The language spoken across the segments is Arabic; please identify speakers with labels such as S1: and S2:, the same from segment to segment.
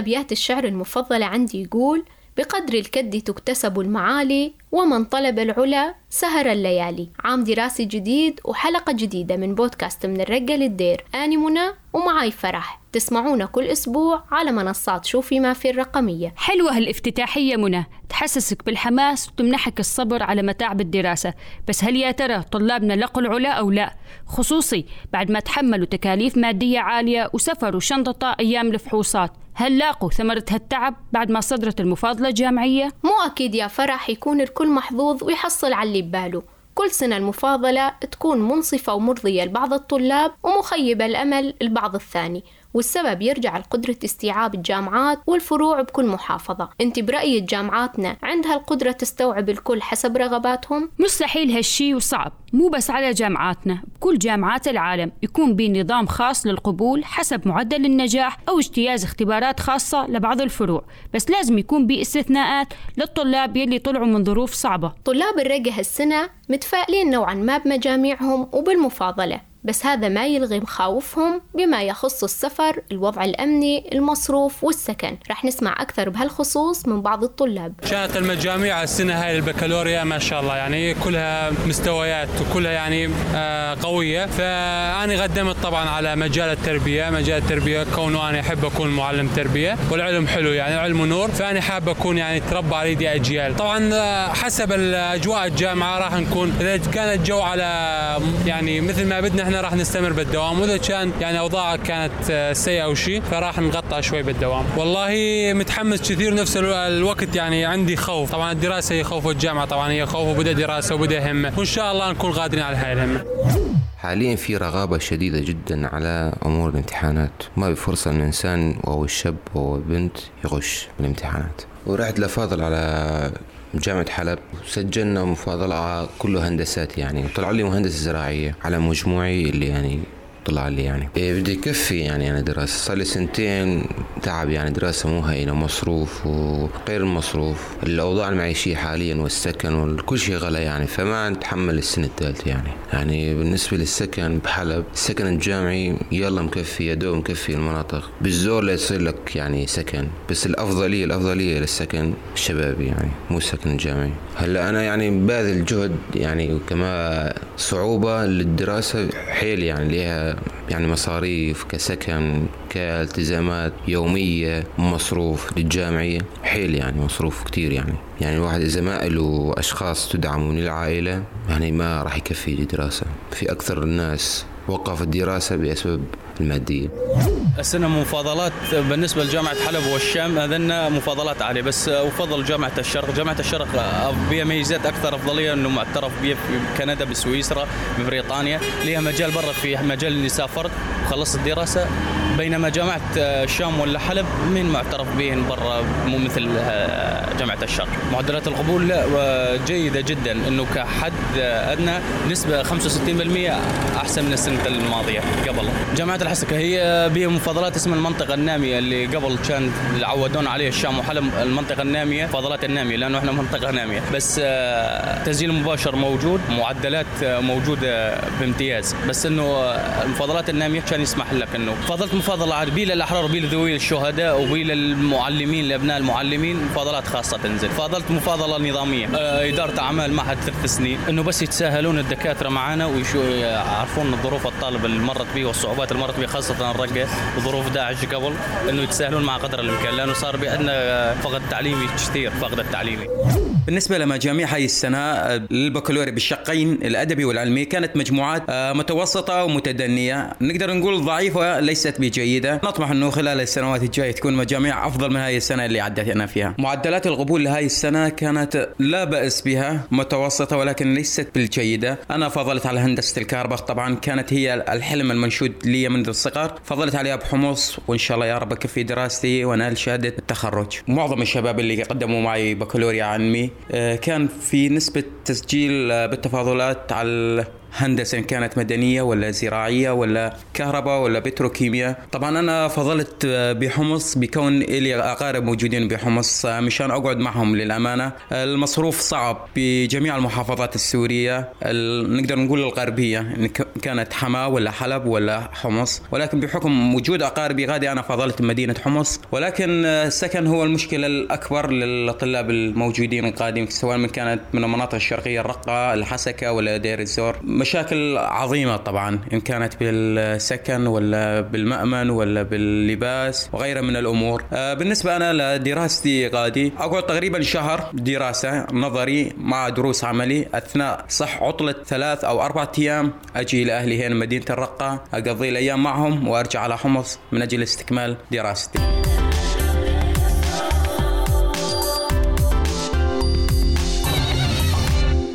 S1: أبيات الشعر المفضلة عندي يقول بقدر الكد تكتسب المعالي ومن طلب العلا سهر الليالي. عام دراسي جديد وحلقة جديدة من بودكاست من الرقة للدير. أنا منى ومعاي فرح. تسمعونا كل أسبوع على منصات شوفي ما في الرقمية.
S2: حلوة هالافتتاحية منى. تحسسك بالحماس وتمنحك الصبر على متاعب الدراسة بس هل يا ترى طلابنا لقوا العلا أو لا؟ خصوصي بعد ما تحملوا تكاليف مادية عالية وسفروا شنطة أيام الفحوصات. هل لاقوا ثمرة هالتعب بعد ما صدرت المفاضلة الجامعية؟
S1: مو أكيد يا فرح يكون الكل محظوظ ويحصل على اللي بباله كل سنة المفاضلة تكون منصفة ومرضية لبعض الطلاب ومخيبة الأمل البعض الثاني والسبب يرجع لقدرة استيعاب الجامعات والفروع بكل محافظة. انت برأيك جامعاتنا عندها القدرة تستوعب الكل حسب رغباتهم؟
S2: مستحيل هالشي وصعب. مو بس على جامعاتنا بكل جامعات العالم يكون بنظام خاص للقبول حسب معدل النجاح أو اجتياز اختبارات خاصة لبعض الفروع. بس لازم يكون باستثناءات للطلاب يلي طلعوا من ظروف صعبة.
S1: طلاب الرقة هالسنة متفائلين نوعا ما بمجاميعهم وبالمفاضلة. بس هذا ما يلغي مخاوفهم بما يخص السفر الوضع الأمني المصروف والسكن. رح نسمع أكثر بهالخصوص من بعض الطلاب.
S3: كانت المجاميع السنة هاي البكالوريا ما شاء الله يعني كلها مستويات وكلها يعني آه قوية. فأنا قدمت طبعا على مجال التربية مجال التربية كونه أنا أحب أكون معلم تربية والعلم حلو يعني علم نور فأنا حاب أكون يعني تربى على يدي أجيال. طبعا حسب الأجواء الجامعة راح نكون إذا كان الجو على يعني مثل ما بدنا إحنا راح نستمر بالدوام. وإذا كان يعني أوضاعك كانت سيئة أو شيء فراح نغطى شوي بالدوام. والله متحمس كثير نفس الوقت يعني عندي خوف. طبعا الدراسة هي خوف والجامعة طبعا هي خوف وبدأ دراسة وبدأ همة. وإن شاء الله نكون قادرين على هاي الهمة.
S4: حاليا في رغابة شديدة جدا على أمور الامتحانات. ما في فرصة أن الإنسان أو الشاب أو البنت يغش بالامتحانات. ورحت لفاضل على جامعة حلب سجلنا مفاضلة كله هندسات يعني طلع لي مهندس زراعية على مجموعي اللي يعني طلع لي يعني. إيه بدي يكفي يعني أنا دراسة. صار لي سنتين تعب يعني دراسة مو هينة مصروف وغير المصروف. الأوضاع المعيشية حاليا والسكن وكل شيء غلا يعني فما نتحمل السنة الثالثة يعني. يعني بالنسبة للسكن بحلب السكن الجامعي يلا مكفي يا دوب مكفي المناطق. بالزور ليصير لك يعني سكن بس الأفضلية الأفضلية للسكن الشبابي يعني مو السكن الجامعي. هلأ أنا يعني باذل جهد يعني وكما صعوبة للدراسة حيل يعني ليها يعني مصاريف كسكن كالتزامات يومية مصروف للجامعية. حيل يعني مصروف كتير يعني. يعني الواحد إذا ما له أشخاص تدعمه من العائلة يعني ما راح يكفي لدراسة. في أكثر الناس وقف الدراسة بأسباب المادية
S5: السنة مفاضلات بالنسبة لجامعة حلب والشام أذنا مفاضلات عالية بس أفضل جامعة الشرق. جامعة الشرق بها ميزات أكثر أفضلية أنه معترف بها في كندا بسويسرا ببريطانيا. لها مجال برا في مجال اللي سافرت وخلصت الدراسة. بينما جامعة الشام ولا حلب من معترف بهن برا؟ مو مثل جامعة الشرق. معدلات القبول لا جيدة جدا أنه كحد أدنى نسبة 65% أحسن من السنة الماضية قبل. جامعة الحسكة هي بها مفاضلات اسمها المنطقة النامية اللي قبل كان عودونا عليه الشام وحلب المنطقة النامية مفاضلات النامية لأنه إحنا منطقة نامية. بس تسجيل مباشر موجود معدلات موجودة بامتياز. بس إنه المفاضلات النامية كان يسمح لك إنه فضلت مفاضلة بي للأحرار وبي لذوي الشهداء وبي للمعلمين لأبناء المعلمين مفاضلات خاصة تنزل فضلت مفاضلة نظامية. إدارة أعمال معهد ثلاث سنين. إنه بس يتساهلون الدكاترة معنا ويعرفون ظروف الطالب اللي مرت به والصعوبات اللي مرت به خاصة الرقة وظروف داعش قبل. إنه يتساهلون مع قدر الإمكان لأنه صار بعندنا فقد تعليمي كثير فقد التعليمي.
S6: بالنسبة لمجاميع هاي السنة للبكالوريا بالشقين الأدبي والعلمي كانت مجموعات متوسطة ومتدنية. نقدر نقول ضعيفة ليست بجيده نطمح أنه خلال السنوات الجاية تكون مجاميع أفضل من هاي السنة اللي عدتنا فيها. معدلات القبول لهاي السنة كانت لا بأس بها متوسطة ولكن ليست بالجيدة. أنا فضلت على هندسة الكهرباء طبعا كانت هي الحلم المنشود لي منذ الصغر. فضلت عليها بحمص وإن شاء الله يا رب اكفي دراستي وانال شهادة التخرج. معظم الشباب اللي قدموا معي بكالوريا علمي كان في نسبة تسجيل بالتفاضلات على هندسة ان كانت مدنية ولا زراعية ولا كهرباء ولا بتروكيمياء طبعا أنا فضلت بحمص بكون لي أقارب موجودين بحمص مشان أقعد معهم للأمانة. المصروف صعب بجميع المحافظات السورية نقدر نقول الغربية إن كانت حماة ولا حلب ولا حمص. ولكن بحكم وجود أقاربي غادي أنا فضلت مدينة حمص. ولكن السكن هو المشكلة الأكبر للطلاب الموجودين القادمين سواء من كانت من المناطق الشرقية الرقة الحسكة ولا دير الزور. مشاكل عظيمة طبعا إن كانت بالسكن ولا بالمأمن ولا باللباس وغيرها من الأمور. آه، بالنسبة أنا لدراستي غادي أقعد تقريبا شهر دراسة نظري مع دروس عملي أثناء صح عطلة ثلاث أو أربع أيام أجي لاهلي هنا مدينة الرقة أقضي الأيام معهم وأرجع على حمص من أجل استكمال دراستي.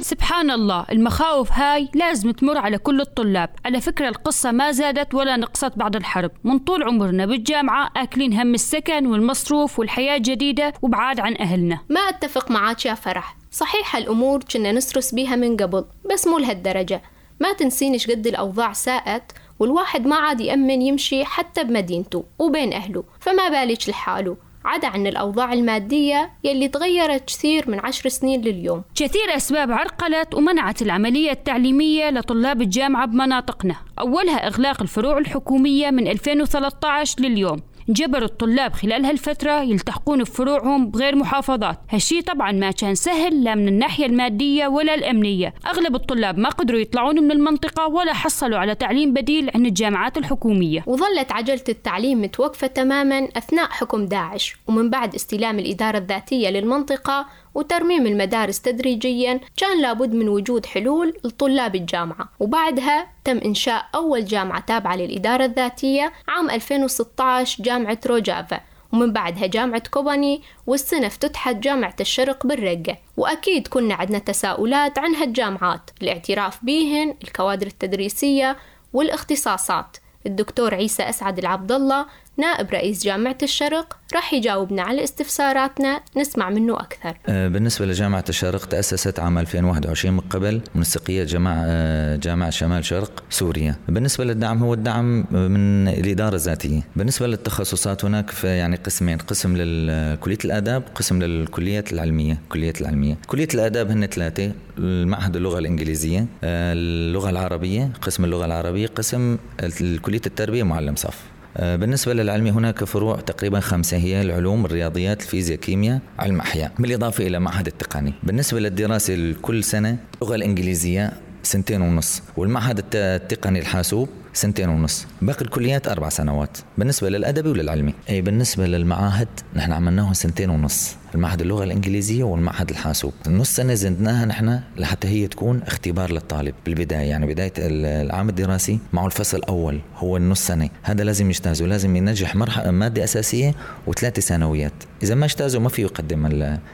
S2: سبحان الله المخاوف هاي لازم تمر على كل الطلاب. على فكرة القصة ما زادت ولا نقصت بعد الحرب. من طول عمرنا بالجامعة آكلين هم السكن والمصروف والحياة جديدة وبعاد عن أهلنا.
S1: ما أتفق معاك يا فرح. صحيح الأمور كنا نسرس بيها من قبل بس مو لهالدرجة. ما تنسينش قد الأوضاع ساءت والواحد ما عاد يأمن يمشي حتى بمدينته وبين أهله فما بالك لحاله. عدا عن الأوضاع المادية يلي تغيرت كثير من عشر سنين لليوم.
S2: كثير أسباب عرقلت ومنعت العملية التعليمية لطلاب الجامعة بمناطقنا. أولها إغلاق الفروع الحكومية من 2013 لليوم. جبر الطلاب خلال هالفترة يلتحقون بفروعهم بغير محافظات. هالشي طبعا ما كان سهل لا من الناحية المادية ولا الأمنية. أغلب الطلاب ما قدروا يطلعون من المنطقة ولا حصلوا على تعليم بديل عند الجامعات الحكومية.
S1: وظلت عجلة التعليم متوقفة تماما أثناء حكم داعش. ومن بعد استلام الإدارة الذاتية للمنطقة وترميم المدارس تدريجيا كان لابد من وجود حلول لطلاب الجامعة. وبعدها تم إنشاء أول جامعة تابعة للإدارة الذاتية عام 2016 جامعة روجافا ومن بعدها جامعة كوباني والسنة افتتحت جامعة الشرق بالرقة. وأكيد كنا عندنا تساؤلات عن هالجامعات الاعتراف بيهن الكوادر التدريسية والاختصاصات. الدكتور عيسى أسعد العبد الله نائب رئيس جامعة الشرق راح يجاوبنا على استفساراتنا نسمع منه أكثر.
S7: آه، بالنسبة لجامعة الشرق تأسست عام 2021 من قبل منسقية جامعة آه، جامعة شمال شرق سوريا. بالنسبة للدعم هو الدعم من الإدارة الذاتية. بالنسبة للتخصصات هناك في يعني قسمين قسم لكلية الآداب قسم للكليات العلمية. كليات العلمية. كلية الآداب هن ثلاثة المعهد اللغة الإنجليزية آه، اللغة العربية قسم اللغة العربية قسم كلية التربية معلم صف. بالنسبة للعلمي هناك فروع تقريبا خمسة هي العلوم الرياضيات الفيزياء كيمياء علم أحياء. بالإضافة إلى معهد التقني. بالنسبة للدراسة كل سنة اللغة الإنجليزية سنتين ونص والمعهد التقني الحاسوب سنتين ونص. باقي الكليات أربع سنوات. بالنسبة للأدبي وللعلمي. أي بالنسبة للمعاهد نحن عملناهم سنتين ونص. المعهد اللغة الإنجليزية والمعهد الحاسوب. النص سنة زدناها نحن لحتى هي تكون اختبار للطالب بالبداية. يعني بداية العام الدراسي معه الفصل الأول هو النص سنة. هذا لازم يجتاز ولازم ينجح مرحلة مادة أساسية وثلاثة ثانويات إذا ما اجتازوا ما في يقدم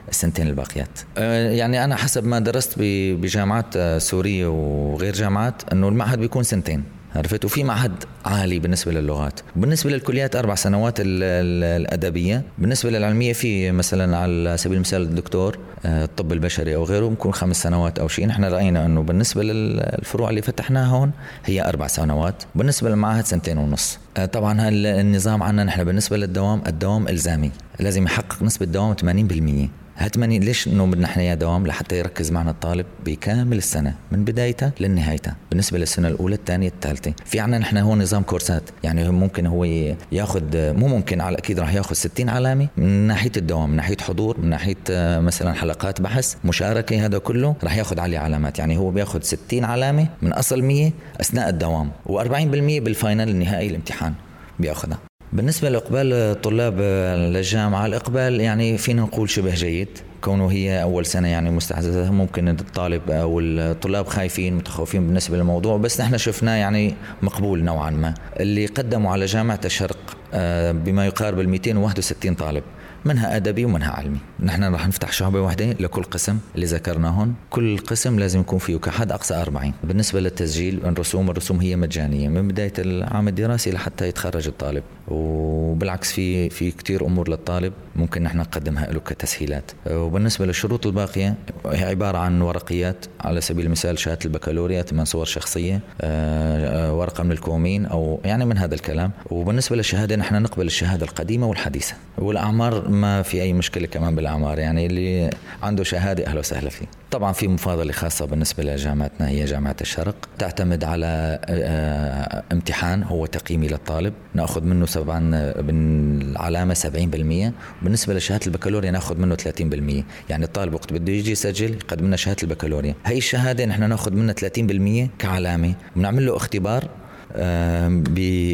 S7: السنتين الباقيات. أه، يعني أنا حسب ما درست بجامعات أه، سورية وغير جامعات أنه المعهد بيكون سنتين. عرفت؟ وفي معهد عالي بالنسبة للغات. بالنسبة للكليات أربع سنوات الأدبية. بالنسبة للعلمية في مثلا على سبيل المثال الدكتور آه، الطب البشري أو غيره ممكن خمس سنوات أو شيء. نحن رأينا أنه بالنسبة للفروع اللي فتحناها هون هي أربع سنوات. بالنسبة للمعاهد سنتين ونص. آه، طبعا النظام عندنا نحن بالنسبة للدوام؟ الدوام إلزامي. لازم يحقق نسبة دوام 80% هتمني ليش إنه بدنا إحنا إياه دوام لحتى يركز معنا الطالب بكامل السنة من بدايتها لنهايتها بالنسبة للسنة الأولى الثانية الثالثة. في عنا نحن هون نظام كورسات يعني ممكن هو ياخذ مو ممكن على أكيد راح ياخذ 60 علامة من ناحية الدوام من ناحية حضور من ناحية آه، مثلا حلقات بحث مشاركة هذا كله راح ياخذ عليه علامات. يعني هو بياخذ 60 علامة من أصل 100 أثناء الدوام و40% بالفاينل النهائي الامتحان بياخذها. بالنسبة لإقبال الطلاب للجامعة الإقبال يعني فينا نقول شبه جيد. كونه هي أول سنة يعني مستحدثة ممكن الطالب أو الطلاب خايفين متخوفين بالنسبة للموضوع بس نحن شفناه يعني مقبول نوعا ما. اللي قدموا على جامعة الشرق آه، بما يقارب ال 261 طالب منها أدبي ومنها علمي. نحن راح نفتح شعبة واحدة لكل قسم اللي ذكرناهم كل قسم لازم يكون فيه كحد أقصى 40 بالنسبة للتسجيل الرسوم الرسوم هي مجانية. من بداية العام الدراسي لحتى يتخرج الطالب. وبالعكس في في كثير أمور للطالب ممكن نحن نقدمها له كتسهيلات. وبالنسبة للشروط الباقية هي عبارة عن ورقيات على سبيل المثال شهاده البكالوريا ثمان صور شخصية آه، ورقة من الكومين أو يعني من هذا الكلام. وبالنسبة للشهادة نحن نقبل الشهادة القديمة والحديثة. والأعمار ما في أي مشكلة كمان بالأعمار يعني اللي عنده شهادة أهلا وسهلا فيه. طبعا في مفاضلة خاصة بالنسبة لجامعتنا هي جامعة الشرق. تعتمد على آه، امتحان هو تقييمي للطالب. نأخذ منه طبعا بالعلامه 70% بالنسبة لشهادة البكالوريا نأخذ منه 30% يعني الطالب وقت بده يجي يسجل يقدم لنا شهادة البكالوريا. هي الشهادة نحن نأخذ منها 30% كعلامة. بنعمل له اختبار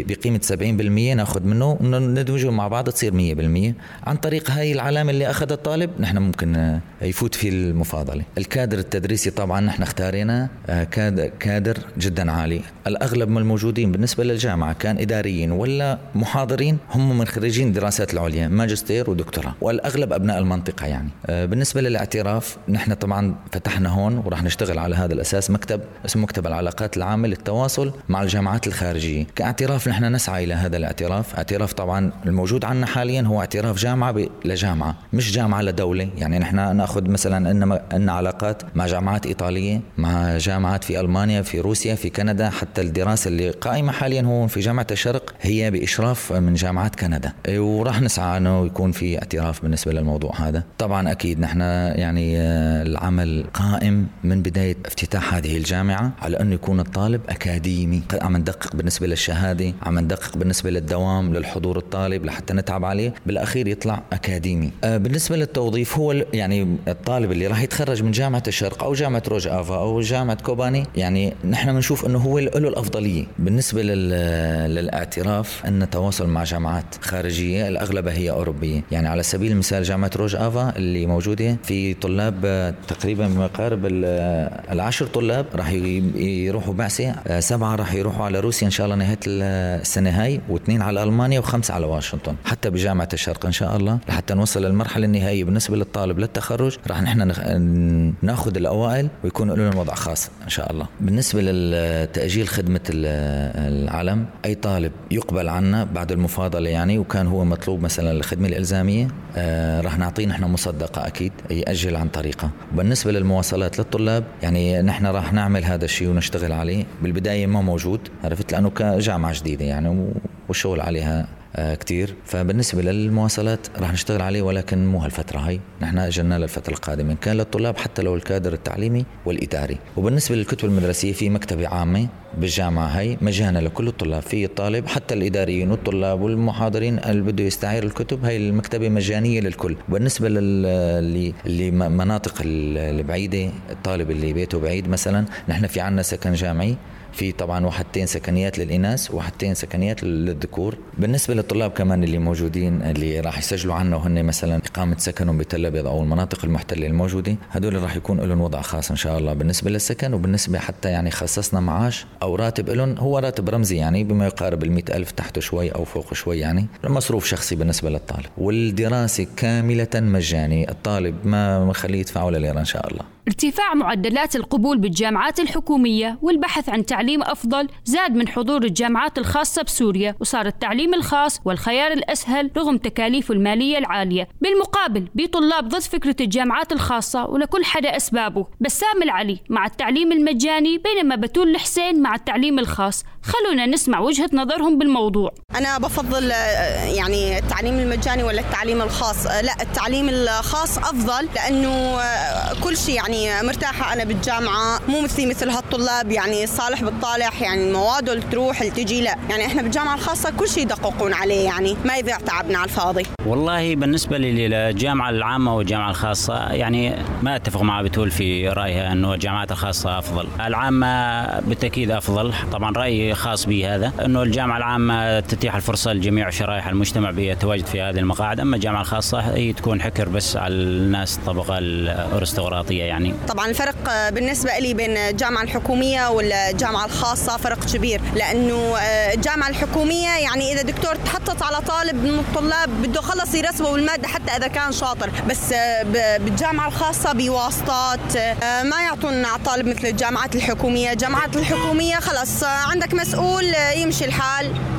S7: بقيمة 70% ناخذ منه ندمجه مع بعض تصير 100% عن طريق هاي العلامة اللي أخذها الطالب نحن ممكن آه، يفوت في المفاضلة. الكادر التدريسي طبعا نحن اختارينا آه، كادر جدا عالي. الأغلب من الموجودين بالنسبة للجامعة كان إداريين ولا محاضرين هم من خريجين الدراسات العليا ماجستير ودكتوراه. والأغلب أبناء المنطقة يعني. آه، بالنسبة للاعتراف نحن طبعا فتحنا هون وراح نشتغل على هذا الأساس مكتب اسمه مكتب العلاقات العامة للتواصل مع الجامعات الخارجية. كاعتراف نحن نسعى إلى هذا الاعتراف. اعتراف طبعا الموجود عنا حاليا هو اعتراف جامعة لجامعة مش جامعة لدولة. يعني نحن نأخذ مثلا إن إن علاقات مع جامعات إيطالية مع جامعات في ألمانيا في روسيا في كندا. حتى الدراسة اللي قائمة حاليا هون في جامعة الشرق هي بإشراف من جامعات كندا. وراح نسعى أنه يكون في اعتراف بالنسبة للموضوع هذا. طبعا أكيد نحن يعني آه، العمل قائم من بداية افتتاح هذه الجامعة على أنه يكون الطالب أكاديمي. عم ندقق ندقق بالنسبة للشهادة عم ندقق بالنسبة للدوام للحضور الطالب لحتى نتعب عليه. بالأخير يطلع أكاديمي. آه، بالنسبة للتوظيف هو يعني الطالب اللي راح يتخرج من جامعة الشرق أو جامعة روج آفا أو جامعة كوباني يعني نحن بنشوف أنه هو له الأفضلية. بالنسبة للاعتراف أن التواصل مع جامعات خارجية الأغلب هي أوروبية. يعني على سبيل المثال جامعة روج آفا اللي موجودة في طلاب آه، تقريبا بما يقارب العشر طلاب راح يروحوا بعثة آه، سبعة راح يروحوا على روسيا إن شاء الله نهاية السنة هاي واثنين على ألمانيا وخمسة على واشنطن. حتى بجامعة الشرق إن شاء الله لحتى نوصل للمرحلة النهائية بالنسبة للطالب للتخرج راح نحن ناخذ الأوائل ويكون لهم وضع خاص إن شاء الله. بالنسبة لتاجيل خدمة العلم أي طالب يقبل عنا بعد المفاضلة يعني وكان هو مطلوب مثلا الخدمه الإلزامية آه راح نعطيه نحن مصدقة أكيد يأجل عن طريقه. بالنسبة للمواصلات للطلاب يعني نحن راح نعمل هذا الشيء ونشتغل عليه. بالبداية ما موجود عرفت؟ لأنه كجامعة جديدة يعني والشغل عليها آه، كتير. فبالنسبة للمواصلات راح نشتغل عليه ولكن مو هالفترة هاي. نحن أجلنا للفترة القادمة. إن كان للطلاب حتى لو الكادر التعليمي والإداري. وبالنسبة للكتب المدرسية في مكتبة عامة بالجامعة هاي مجانا لكل الطلاب. في الطالب حتى الإداريين والطلاب والمحاضرين اللي بده يستعير الكتب هاي المكتبة مجانية للكل. بالنسبة للي مناطق البعيدة الطالب اللي بيته بعيد مثلا نحن في عنا سكن جامعي. في طبعا وحدتين سكنيات للإناث وحدتين سكنيات للذكور. بالنسبة للطلاب كمان اللي موجودين اللي راح يسجلوا عنا وهن مثلا إقامة سكنهم بتل أبيض أو المناطق المحتلة الموجودة هدول راح يكون لهم وضع خاص إن شاء الله. بالنسبة للسكن وبالنسبة حتى يعني خصصنا معاش أو راتب لهم هو راتب رمزي يعني بما يقارب ال ألف تحته شوي أو فوق شوي يعني مصروف شخصي بالنسبة للطالب. والدراسة كاملة مجاني الطالب ما مخليه يدفع ولا ليرة إن شاء الله.
S2: ارتفاع معدلات القبول بالجامعات الحكومية والبحث عن تعليم أفضل زاد من حضور الجامعات الخاصة بسوريا وصار التعليم الخاص والخيار الأسهل رغم تكاليفه المالية العالية. بالمقابل بطلاب ضد فكرة الجامعات الخاصة ولكل حدا أسبابه. بسام العلي مع التعليم المجاني بينما بتول الحسين مع التعليم الخاص. خلونا نسمع وجهة نظرهم بالموضوع.
S8: أنا بفضل يعني التعليم المجاني ولا التعليم الخاص؟ لا التعليم الخاص أفضل لأنه كل شيء يعني مرتاحة. أنا بالجامعة مو مثلي مثل هالطلاب يعني صالح بالطالح يعني المواد اللي تروح اللي تجي لا. يعني إحنا بالجامعة الخاصة كل شيء يدققون عليه يعني ما يضيع تعبنا على الفاضي.
S9: والله بالنسبة لي للجامعة العامة والجامعة الخاصة يعني ما أتفق مع بتول في رأيها أنه الجامعات الخاصة أفضل. العامة بالتأكيد أفضل. طبعا رأيي خاص بي هذا أنه الجامعة العامة تتيح الفرصة لجميع شرائح المجتمع بالتواجد في هذه المقاعد. أما الجامعة الخاصة هي تكون حكر بس على الناس الطبقة الأرستقراطية يعني.
S8: طبعا الفرق بالنسبة لي بين الجامعة الحكومية والجامعة الخاصة فرق كبير لأنه آه، الجامعة الحكومية يعني إذا دكتور تحطت على طالب من الطلاب بده خلص يرسبه بالمادة حتى إذا كان شاطر بس بالجامعة الخاصة بواسطات ما يعطون على الطالب مثل الجامعات الحكومية. الجامعات الحكومية خلص عندك مسؤول يمشي الحال. آه،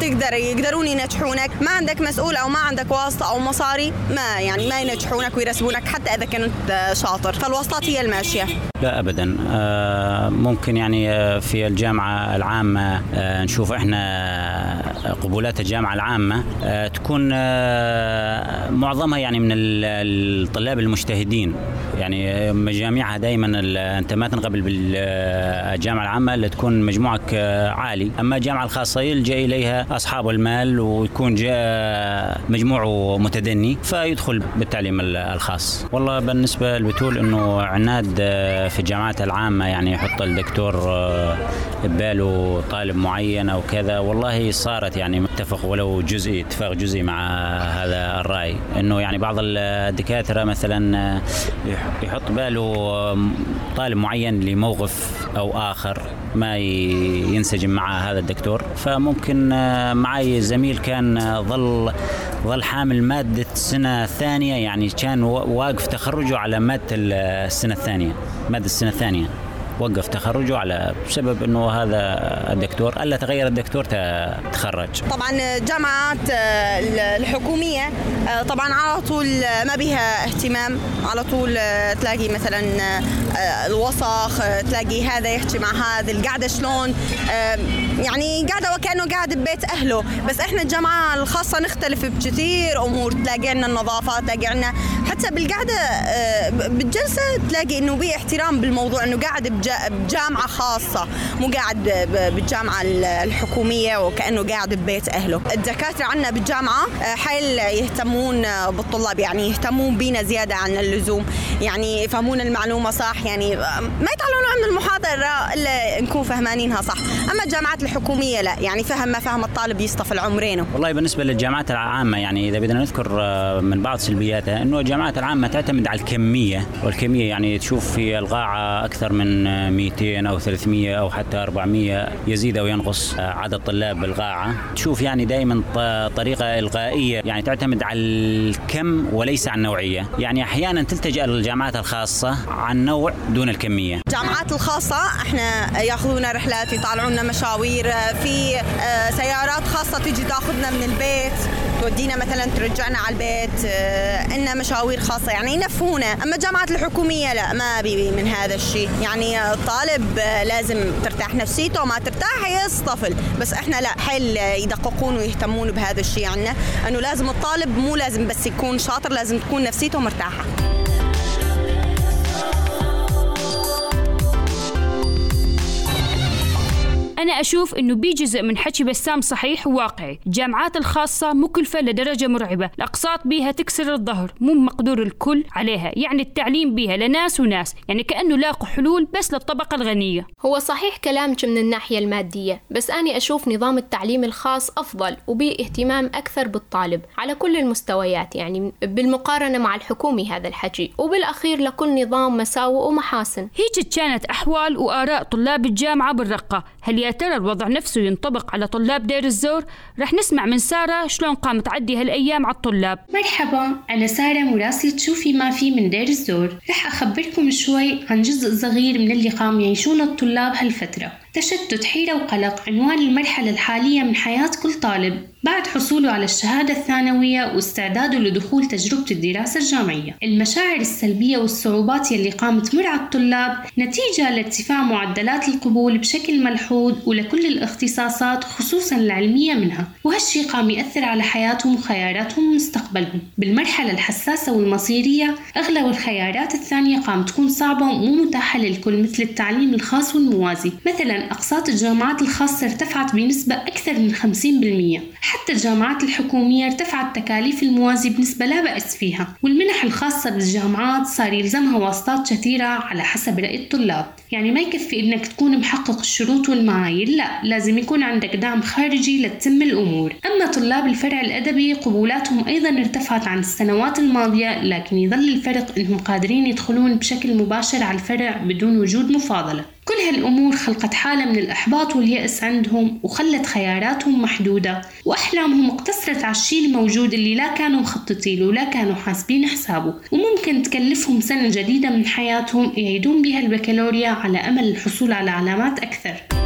S8: تقدر يقدرون ينجحونك. ما عندك مسؤول أو ما عندك واسطة أو مصاري ما يعني ما ينجحونك ويرسبونك حتى إذا كنت شاطر. فالواسطات هي الماشية.
S9: لا ابدا. آه، ممكن يعني آه، في الجامعة العامة نشوف إحنا قبولات الجامعة العامة تكون معظمها يعني من الطلاب المجتهدين. يعني مجاميعها دائما أنت ما تنقبل بالجامعة العامة اللي تكون مجموعك عالي. أما الجامعة الخاصة يلجا إليها أصحاب المال ويكون جاء مجموعه متدني فيدخل بالتعليم الخاص. والله بالنسبة للبتول إنه عناد في الجامعات العامة يعني يحط الدكتور بباله طالب معين أو كذا والله صارت يعني متفق ولو جزئي اتفاق جزئي مع هذا الرأي. إنه يعني بعض الدكاترة مثلا يحط باله طالب معين لموقف أو آخر ما ينسجم مع هذا الدكتور. فممكن معي زميل كان ظل ظل حامل مادة السنة الثانية يعني كان واقف تخرجه على مادة السنة الثانية مادة السنة الثانية. وقف تخرجه على بسبب إنه هذا الدكتور ألا تغير الدكتور تخرج.
S8: طبعا الجامعات آه، الحكومية آه، طبعا على طول ما بها اهتمام على طول آه، تلاقي مثلا الوسخ تلاقي هذا يحكي مع هذا القعدة شلون؟ يعني قاعدة وكأنه قاعد ببيت أهله. بس إحنا الجامعة الخاصة نختلف بكثير أمور تلاقي عندنا النظافه تلاقي عندنا حتى بالقعدة بالجلسة تلاقي إنه في احترام بالموضوع إنه قاعد بجامعة خاصة مو قاعد بالجامعة الحكومية وكأنه قاعد ببيت أهله. الدكاترة عندنا بالجامعة آه، حيل يهتمون بالطلاب يعني يهتمون بينا زيادة عن اللزوم. يعني يفهمون المعلومة صح يعني آه، ما يطلعون عن المحاضرة إلا نكون فهمانينها صح. أما الجامعات الحكومية لا يعني فهم ما فهم الطالب يصطف العمرين.
S9: والله بالنسبة للجامعات العامة يعني إذا بدنا نذكر آه، من بعض سلبياتها أنه الجامعات العامة تعتمد على الكمية والكمية يعني تشوف في القاعة أكثر من 200 أو 300 أو حتى 400 يزيد أو ينقص عدد طلاب القاعه تشوف يعني دائما طريقة إلغائية يعني تعتمد على الكم وليس على النوعية. يعني أحيانا تلتجأ الجامعات الخاصة عن نوع دون الكمية؟
S8: الجامعات الخاصة إحنا ياخذونا رحلات يطالعونا مشاوير في آه، سيارات خاصة تيجي تاخذنا من البيت تودينا مثلا ترجعنا على البيت إن آه، مشاوير خاصة يعني ينفونا أما الجامعات الحكومية لا ما بي من هذا الشيء. يعني الطالب آه، لازم ترتاح نفسيته ما ترتاح يصطفل. بس إحنا لا حيل يدققون ويهتمون بهذا الشيء عنا. أنه لازم الطالب مو لازم بس يكون شاطر لازم تكون نفسيته مرتاحة.
S2: أنا أشوف إنه بي جزء من حكي بسام صحيح وواقعي الجامعات الخاصة مكلفة لدرجة مرعبة. الأقساط بيها تكسر الظهر مو مقدور الكل عليها يعني التعليم بيها لناس وناس يعني كأنه لاقوا حلول بس للطبقة الغنية.
S1: هو صحيح كلامك من الناحية المادية بس أنا أشوف نظام التعليم الخاص أفضل وبيه اهتمام أكثر بالطالب على كل المستويات يعني بالمقارنة مع الحكومي هذا الحكي وبالأخير لكل نظام مساوئ ومحاسن.
S2: هيك كانت أحوال وآراء طلاب الجامعة بالرقة. هل يا ترى الوضع نفسه ينطبق على طلاب دير الزور؟ رح نسمع من سارة شلون قامت تعدي هالأيام على الطلاب.
S10: مرحبا أنا سارة مراسلة شوفي ما في من دير الزور. رح أخبركم شوي عن جزء صغير من اللي قام يعيشون الطلاب هالفترة. تشتت حيرة وقلق عنوان المرحلة الحالية من حياة كل طالب بعد حصوله على الشهادة الثانوية واستعداده لدخول تجربة الدراسة الجامعية. المشاعر السلبية والصعوبات يلي قامت تمر على الطلاب نتيجة لارتفاع معدلات القبول بشكل ملحوظ ولكل الاختصاصات خصوصا العلمية منها وهالشي قام يأثر على حياتهم وخياراتهم ومستقبلهم. بالمرحلة الحساسة والمصيرية أغلب الخيارات الثانية قام تكون صعبة ومو متاحة للكل مثل التعليم الخاص والموازي. مثلا أقساط الجامعات الخاصة ارتفعت بنسبة أكثر من 50% حتى الجامعات الحكومية ارتفعت تكاليف الموازي بنسبة لا بأس فيها. والمنح الخاصة بالجامعات صار يلزمها واسطات كثيرة على حسب رأي الطلاب. يعني ما يكفي إنك تكون محقق الشروط والمعايير لا لازم يكون عندك دعم خارجي لتتم الأمور. أما طلاب الفرع الأدبي قبولاتهم أيضا ارتفعت عن السنوات الماضية لكن يظل الفرق إنهم قادرين يدخلون بشكل مباشر على الفرع بدون وجود مفاضلة. كل هالأمور خلقت حالة من الإحباط واليأس عندهم وخلت خياراتهم محدودة وأحلامهم اقتصرت على الشيء الموجود اللي لا كانوا مخططين له ولا كانوا حاسبين حسابه. وممكن تكلفهم سنة جديدة من حياتهم يعيدون بها البكالوريا على أمل الحصول على علامات أكثر.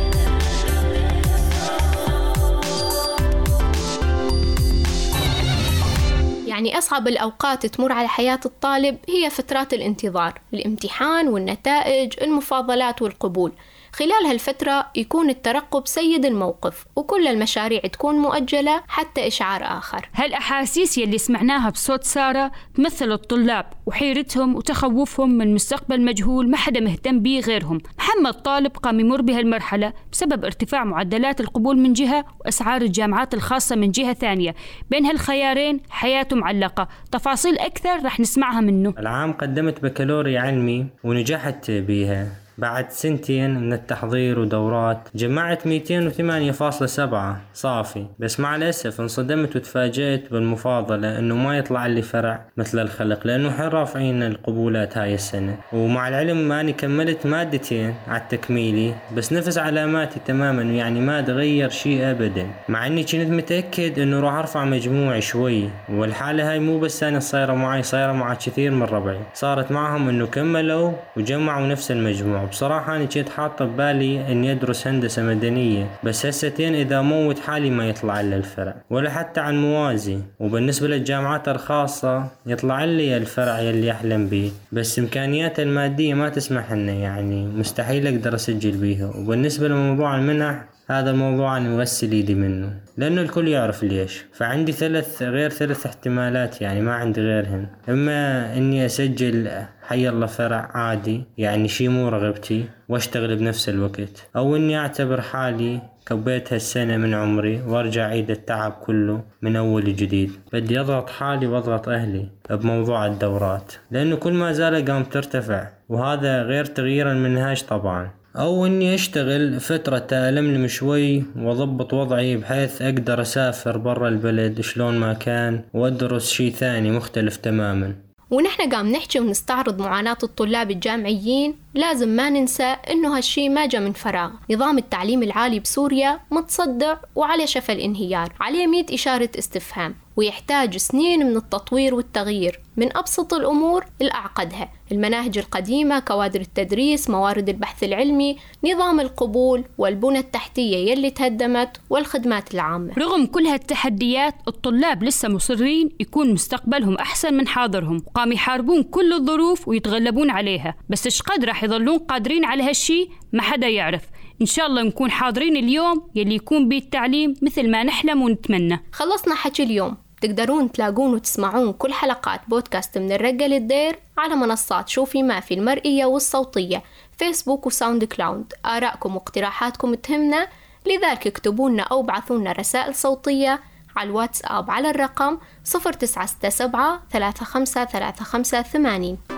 S1: يعني أصعب الأوقات تمر على حياة الطالب هي فترات الانتظار الامتحان والنتائج المفاضلات والقبول. خلال هالفترة يكون الترقب سيد الموقف وكل المشاريع تكون مؤجلة حتى إشعار آخر.
S2: هالأحاسيس يلي سمعناها بصوت سارة تمثل الطلاب وحيرتهم وتخوفهم من مستقبل مجهول ما حدا مهتم به غيرهم. محمد طالب قام يمر بهالمرحلة بسبب ارتفاع معدلات القبول من جهة وأسعار الجامعات الخاصة من جهة ثانية. بين هالخيارين حياته معلقة. تفاصيل أكثر رح نسمعها منه.
S11: العام قدمت بكالوريا علمي ونجحت بها بعد سنتين من التحضير ودورات جمعت 208.7 صافي. بس مع الأسف انصدمت وتفاجأت بالمفاضلة إنه ما يطلع لي فرع مثل الخلق لأنه حين رافعين القبولات هاي السنة. ومع العلم أني كملت مادتين على التكميلي بس نفس علاماتي تماما يعني ما تغير شيء ابدا. مع إني كنت متأكد إنه راح أرفع مجموعي شوي والحالة هاي مو بس أنا صايرة معي صايرة مع كثير من ربعي. صارت معهم إنه كملوا وجمعوا نفس المجموع. بصراحة أنا كنت حاطة ببالي إني أدرس هندسة مدنية بس هستين إذا موت حالي ما يطلع إلا الفرع ولا حتى عن موازي وبالنسبة للجامعات الخاصة يطلع لي الفرع يلي أحلم به بس إمكانيات المادية ما تسمح لنا يعني مستحيل أقدر أسجل بيها وبالنسبة لموضوع المنح هذا الموضوع أنا مغسل إيدي منه لأنه الكل يعرف ليش. فعندي ثلاث غير ثلاث احتمالات يعني ما عندي غيرهن إما إني أسجل حي الله فرع عادي يعني شي مو رغبتي وأشتغل بنفس الوقت. أو إني أعتبر حالي كبيت هالسنة من عمري وأرجع عيد التعب كله من أول جديد. بدي أضغط حالي وأضغط أهلي بموضوع الدورات لأنه كل ما زال قام ترتفع. وهذا غير تغيير المنهاج طبعا. أو إني أشتغل فترة ألملم شوي وأضبط وضعي بحيث أقدر أسافر برا البلد شلون ما كان وأدرس شي ثاني مختلف تماما.
S1: ونحن قام نحكي ونستعرض معاناة الطلاب الجامعيين. لازم ما ننسى إنه هالشي ما جا من فراغ. نظام التعليم العالي بسوريا متصدع وعلى شفا الانهيار عليه مية إشارة استفهام. ويحتاج سنين من التطوير والتغيير من أبسط الأمور لأعقدها. المناهج القديمة كوادر التدريس موارد البحث العلمي نظام القبول والبنى التحتية يلي تهدمت والخدمات العامة.
S2: رغم كل هالتحديات الطلاب لسه مصرين يكون مستقبلهم أحسن من حاضرهم. وقام يحاربون كل الظروف ويتغلبون عليها. بس إيش قد راح يظلون قادرين على هالشي؟ ما حدا يعرف. إن شاء الله نكون حاضرين اليوم يلي يكون بيه التعليم مثل ما نحلم ونتمنى
S1: خلصنا حكي اليوم. تقدرون تلاقون وتسمعون كل حلقات بودكاست من الرقة للدير على منصات شوفي ما في المرئية والصوتية فيسبوك وساوند كلاود آرائكم واقتراحاتكم تهمنا لذلك اكتبوا لنا أو ابعثوا لنا رسائل صوتية على الواتساب على الرقم 0967 35 35 80